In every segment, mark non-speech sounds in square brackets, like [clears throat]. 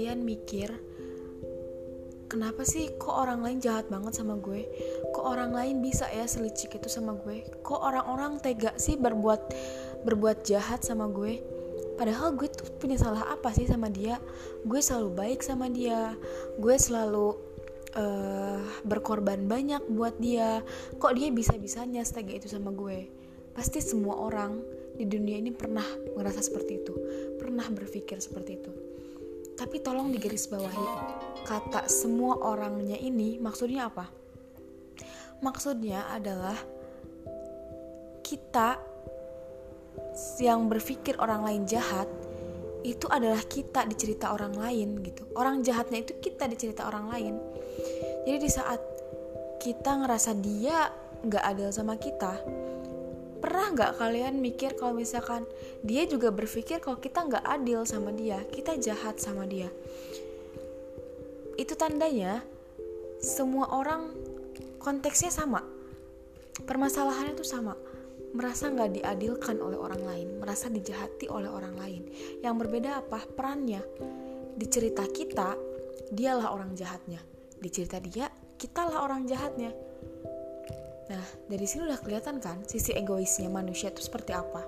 kalian mikir kenapa sih kok orang lain jahat banget sama gue? Kok orang lain bisa ya selicik itu sama gue? Kok orang-orang tega sih berbuat berbuat jahat sama gue? Padahal gue tuh punya salah apa sih sama dia? Gue selalu baik sama dia. Gue selalu uh, berkorban banyak buat dia. Kok dia bisa-bisanya setega itu sama gue? Pasti semua orang di dunia ini pernah merasa seperti itu. Pernah berpikir seperti itu tapi tolong digarisbawahi kata semua orangnya ini maksudnya apa? Maksudnya adalah kita yang berpikir orang lain jahat itu adalah kita di cerita orang lain gitu. Orang jahatnya itu kita di cerita orang lain. Jadi di saat kita ngerasa dia nggak adil sama kita, pernah nggak kalian mikir kalau misalkan dia juga berpikir kalau kita nggak adil sama dia kita jahat sama dia? Itu tandanya semua orang konteksnya sama. Permasalahannya itu sama. Merasa nggak diadilkan oleh orang lain merasa dijahati oleh orang lain. Yang berbeda apa? Perannya. Di cerita kita dialah orang jahatnya. Di cerita dia kitalah orang jahatnya Nah, dari sini udah kelihatan kan sisi egoisnya manusia itu seperti apa.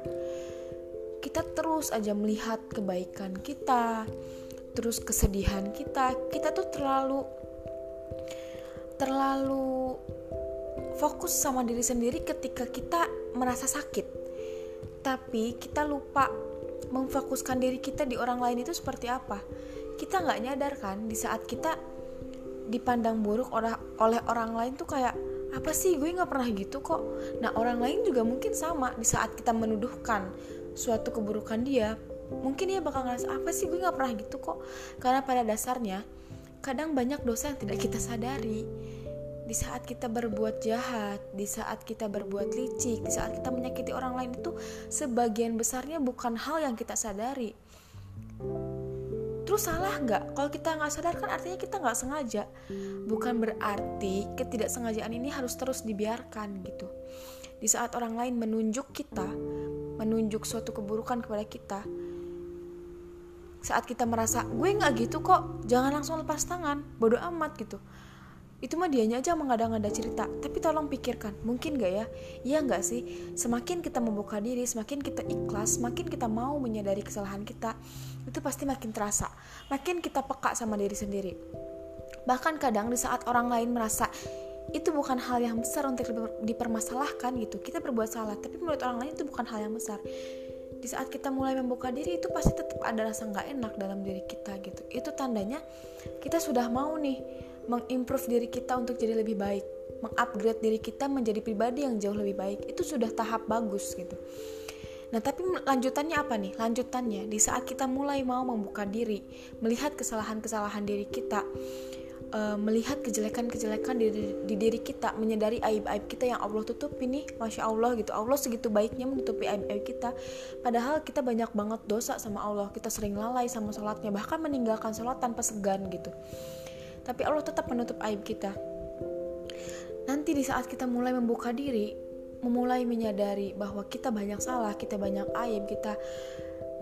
Kita terus aja melihat kebaikan kita, terus kesedihan kita. Kita tuh terlalu terlalu fokus sama diri sendiri ketika kita merasa sakit. Tapi kita lupa memfokuskan diri kita di orang lain itu seperti apa. Kita nggak nyadar kan di saat kita dipandang buruk oleh orang lain tuh kayak apa sih? Gue nggak pernah gitu kok. Nah orang lain juga mungkin sama di saat kita menuduhkan suatu keburukan dia mungkin dia bakal ngerasa apa sih? Gue nggak pernah gitu kok. Karena pada dasarnya kadang banyak dosa yang tidak kita sadari. Di saat kita berbuat jahat, di saat kita berbuat licik, di saat kita menyakiti orang lain itu sebagian besarnya bukan hal yang kita sadari terus salah nggak? Kalau kita nggak sadar kan artinya kita nggak sengaja. Bukan berarti ketidaksengajaan ini harus terus dibiarkan gitu. Di saat orang lain menunjuk kita menunjuk suatu keburukan kepada kita saat kita merasa gue nggak gitu kok jangan langsung lepas tangan bodoh amat gitu itu mah dianya aja mengada-ngada cerita. Tapi tolong pikirkan mungkin gak ya? Iya gak sih? Semakin kita membuka diri semakin kita ikhlas semakin kita mau menyadari kesalahan kita itu pasti makin terasa. Makin kita peka sama diri sendiri. Bahkan kadang di saat orang lain merasa itu bukan hal yang besar untuk dipermasalahkan gitu. Kita berbuat salah tapi menurut orang lain itu bukan hal yang besar. Di saat kita mulai membuka diri itu pasti tetap ada rasa nggak enak dalam diri kita gitu. Itu tandanya kita sudah mau nih mengimprove diri kita untuk jadi lebih baik mengupgrade diri kita menjadi pribadi yang jauh lebih baik itu sudah tahap bagus gitu Nah, tapi lanjutannya apa nih? Lanjutannya di saat kita mulai mau membuka diri, melihat kesalahan-kesalahan diri kita, uh, melihat kejelekan-kejelekan di, di diri kita, menyadari aib-aib kita yang Allah tutupi nih, masya Allah gitu. Allah segitu baiknya menutupi aib-aib kita. Padahal kita banyak banget dosa sama Allah. Kita sering lalai sama sholatnya, bahkan meninggalkan sholat tanpa segan gitu tapi Allah tetap menutup aib kita. Nanti di saat kita mulai membuka diri, memulai menyadari bahwa kita banyak salah, kita banyak aib, kita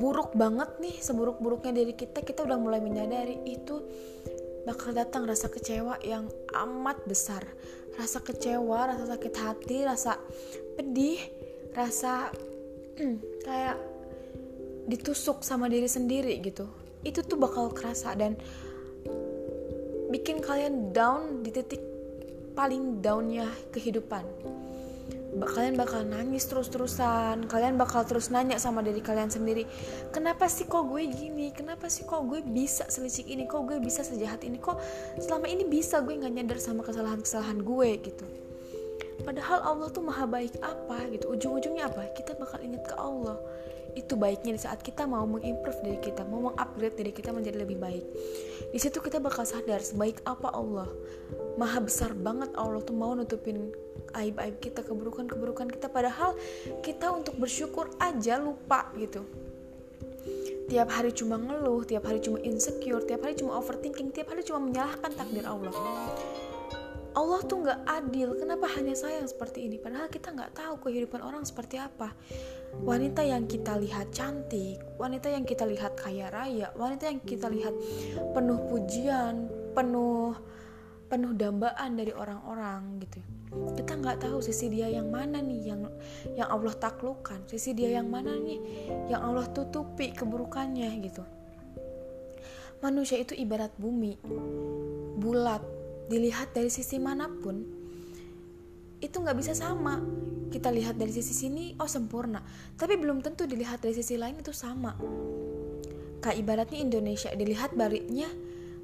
buruk banget nih, seburuk-buruknya diri kita, kita udah mulai menyadari itu bakal datang rasa kecewa yang amat besar. Rasa kecewa, rasa sakit hati, rasa pedih, rasa [clears throat] kayak ditusuk sama diri sendiri gitu. Itu tuh bakal kerasa dan bikin kalian down di titik paling downnya kehidupan. Kalian bakal nangis terus-terusan kalian bakal terus nanya sama diri kalian sendiri kenapa sih kok gue gini? Kenapa sih kok gue bisa selicik ini? Kok gue bisa sejahat ini? Kok selama ini bisa gue nggak nyadar sama kesalahan-kesalahan gue? Gitu padahal Allah tuh maha baik apa gitu ujung-ujungnya apa? Kita bakal ingat ke Allah. Itu baiknya di saat kita mau mengimprove diri kita mau mengupgrade diri kita menjadi lebih baik. Di situ kita bakal sadar sebaik apa Allah. Maha besar banget Allah tuh mau nutupin aib-aib kita keburukan-keburukan kita. Padahal kita untuk bersyukur aja lupa gitu. Tiap hari cuma ngeluh, tiap hari cuma insecure, tiap hari cuma overthinking, tiap hari cuma menyalahkan takdir Allah. Allah tuh nggak adil. Kenapa hanya saya yang seperti ini? Padahal kita nggak tahu kehidupan orang seperti apa. Wanita yang kita lihat cantik wanita yang kita lihat kaya raya wanita yang kita lihat penuh pujian penuh penuh dambaan dari orang-orang gitu. Kita nggak tahu sisi dia yang mana nih yang yang Allah taklukkan sisi dia yang mana nih yang Allah tutupi keburukannya gitu. Manusia itu ibarat bumi bulat dilihat dari sisi mana pun itu nggak bisa sama. Kita lihat dari sisi sini oh sempurna. Tapi belum tentu dilihat dari sisi lain itu sama. Kayak ibaratnya Indonesia dilihat baliknya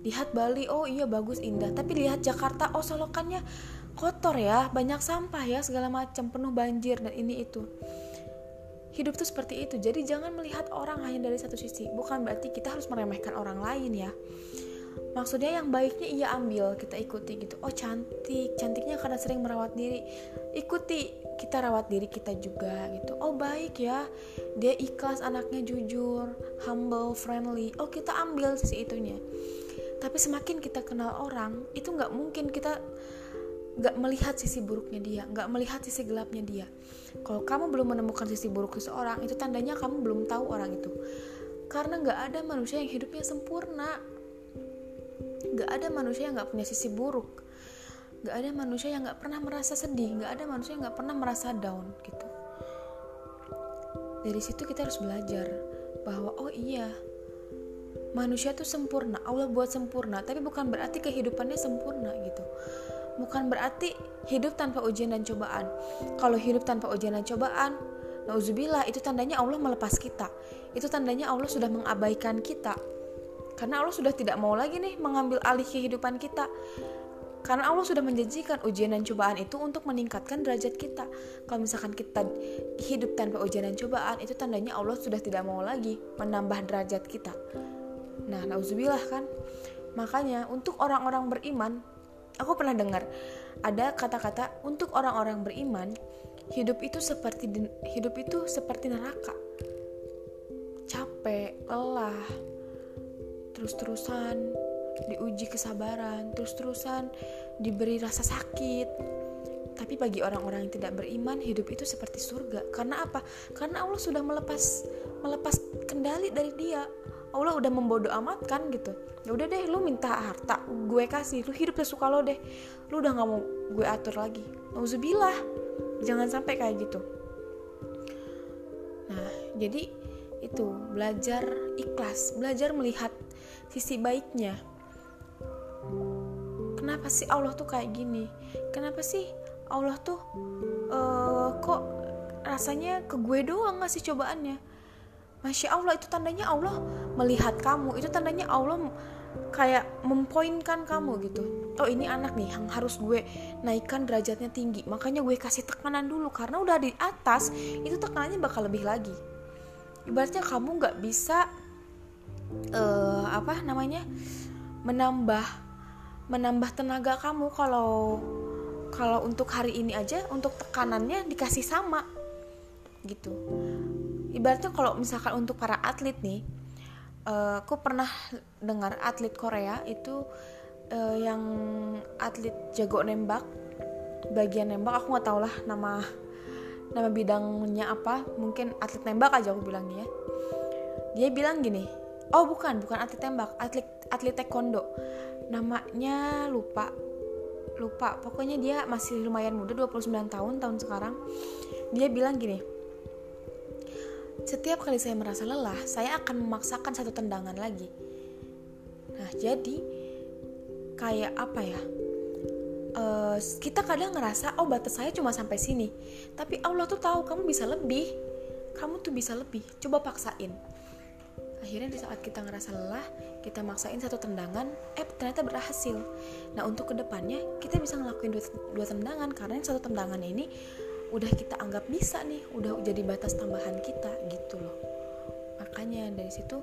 lihat Bali oh iya bagus indah. Tapi lihat Jakarta oh solokannya kotor ya banyak sampah ya segala macam penuh banjir dan ini itu. Hidup tuh seperti itu. Jadi jangan melihat orang hanya dari satu sisi. Bukan berarti kita harus meremehkan orang lain ya maksudnya yang baiknya ia ambil kita ikuti gitu. Oh cantik. Cantiknya karena sering merawat diri. Ikuti kita rawat diri kita juga gitu. Oh baik ya. Dia ikhlas anaknya jujur humble friendly. Oh kita ambil sisi itunya. Tapi semakin kita kenal orang itu nggak mungkin kita nggak melihat sisi buruknya dia nggak melihat sisi gelapnya dia. Kalau kamu belum menemukan sisi buruk seseorang itu tandanya kamu belum tahu orang itu. Karena nggak ada manusia yang hidupnya sempurna gak ada manusia yang gak punya sisi buruk. Gak ada manusia yang gak pernah merasa sedih. Gak ada manusia yang gak pernah merasa down gitu. Dari situ kita harus belajar bahwa oh iya manusia tuh sempurna. Allah buat sempurna tapi bukan berarti kehidupannya sempurna gitu. Bukan berarti hidup tanpa ujian dan cobaan. Kalau hidup tanpa ujian dan cobaan Nauzubillah itu tandanya Allah melepas kita. Itu tandanya Allah sudah mengabaikan kita karena Allah sudah tidak mau lagi nih mengambil alih kehidupan kita. Karena Allah sudah menjanjikan ujian dan cobaan itu untuk meningkatkan derajat kita. Kalau misalkan kita hidup tanpa ujian dan cobaan, itu tandanya Allah sudah tidak mau lagi menambah derajat kita. Nah, nauzubillah kan. Makanya untuk orang-orang beriman, aku pernah dengar ada kata-kata untuk orang-orang beriman, hidup itu seperti hidup itu seperti neraka. Capek, lelah, terus-terusan diuji kesabaran, terus-terusan diberi rasa sakit. Tapi bagi orang-orang yang tidak beriman, hidup itu seperti surga. Karena apa? Karena Allah sudah melepas melepas kendali dari dia. Allah udah membodoh amat kan gitu. Ya udah deh, lu minta harta, gue kasih. Lu hidup sesuka lo deh. Lu udah nggak mau gue atur lagi. Nauzubillah. Jangan sampai kayak gitu. Nah, jadi itu belajar ikhlas, belajar melihat sisi baiknya. Kenapa sih Allah tuh kayak gini? Kenapa sih Allah tuh uh, kok rasanya ke gue doang ngasih cobaannya? Masya Allah itu tandanya Allah melihat kamu itu tandanya Allah kayak mempoinkan kamu gitu. Oh ini anak nih yang harus gue naikkan derajatnya tinggi makanya gue kasih tekanan dulu. Karena udah di atas itu tekanannya bakal lebih lagi ibaratnya kamu nggak bisa uh, apa namanya menambah menambah tenaga kamu kalau kalau untuk hari ini aja untuk tekanannya dikasih sama gitu. Ibaratnya kalau misalkan untuk para atlet nih uh, aku pernah dengar atlet Korea itu uh, yang atlet jago nembak bagian nembak aku nggak tau lah nama nama bidangnya apa? Mungkin atlet nembak aja aku bilangnya ya. Dia bilang gini oh bukan bukan atlet tembak atlet atlet taekwondo. Namanya lupa lupa. Pokoknya dia masih lumayan muda 29 tahun tahun sekarang. Dia bilang gini setiap kali saya merasa lelah saya akan memaksakan satu tendangan lagi. Nah jadi kayak apa ya uh, kita kadang ngerasa oh batas saya cuma sampai sini. Tapi Allah tuh tahu kamu bisa lebih. Kamu tuh bisa lebih. Coba paksain. Akhirnya di saat kita ngerasa lelah kita maksain satu tendangan eh ternyata berhasil. Nah untuk ke depannya kita bisa ngelakuin dua, dua tendangan. Karena satu tendangan ini udah kita anggap bisa nih. Udah jadi batas tambahan kita gitu loh. Makanya dari situ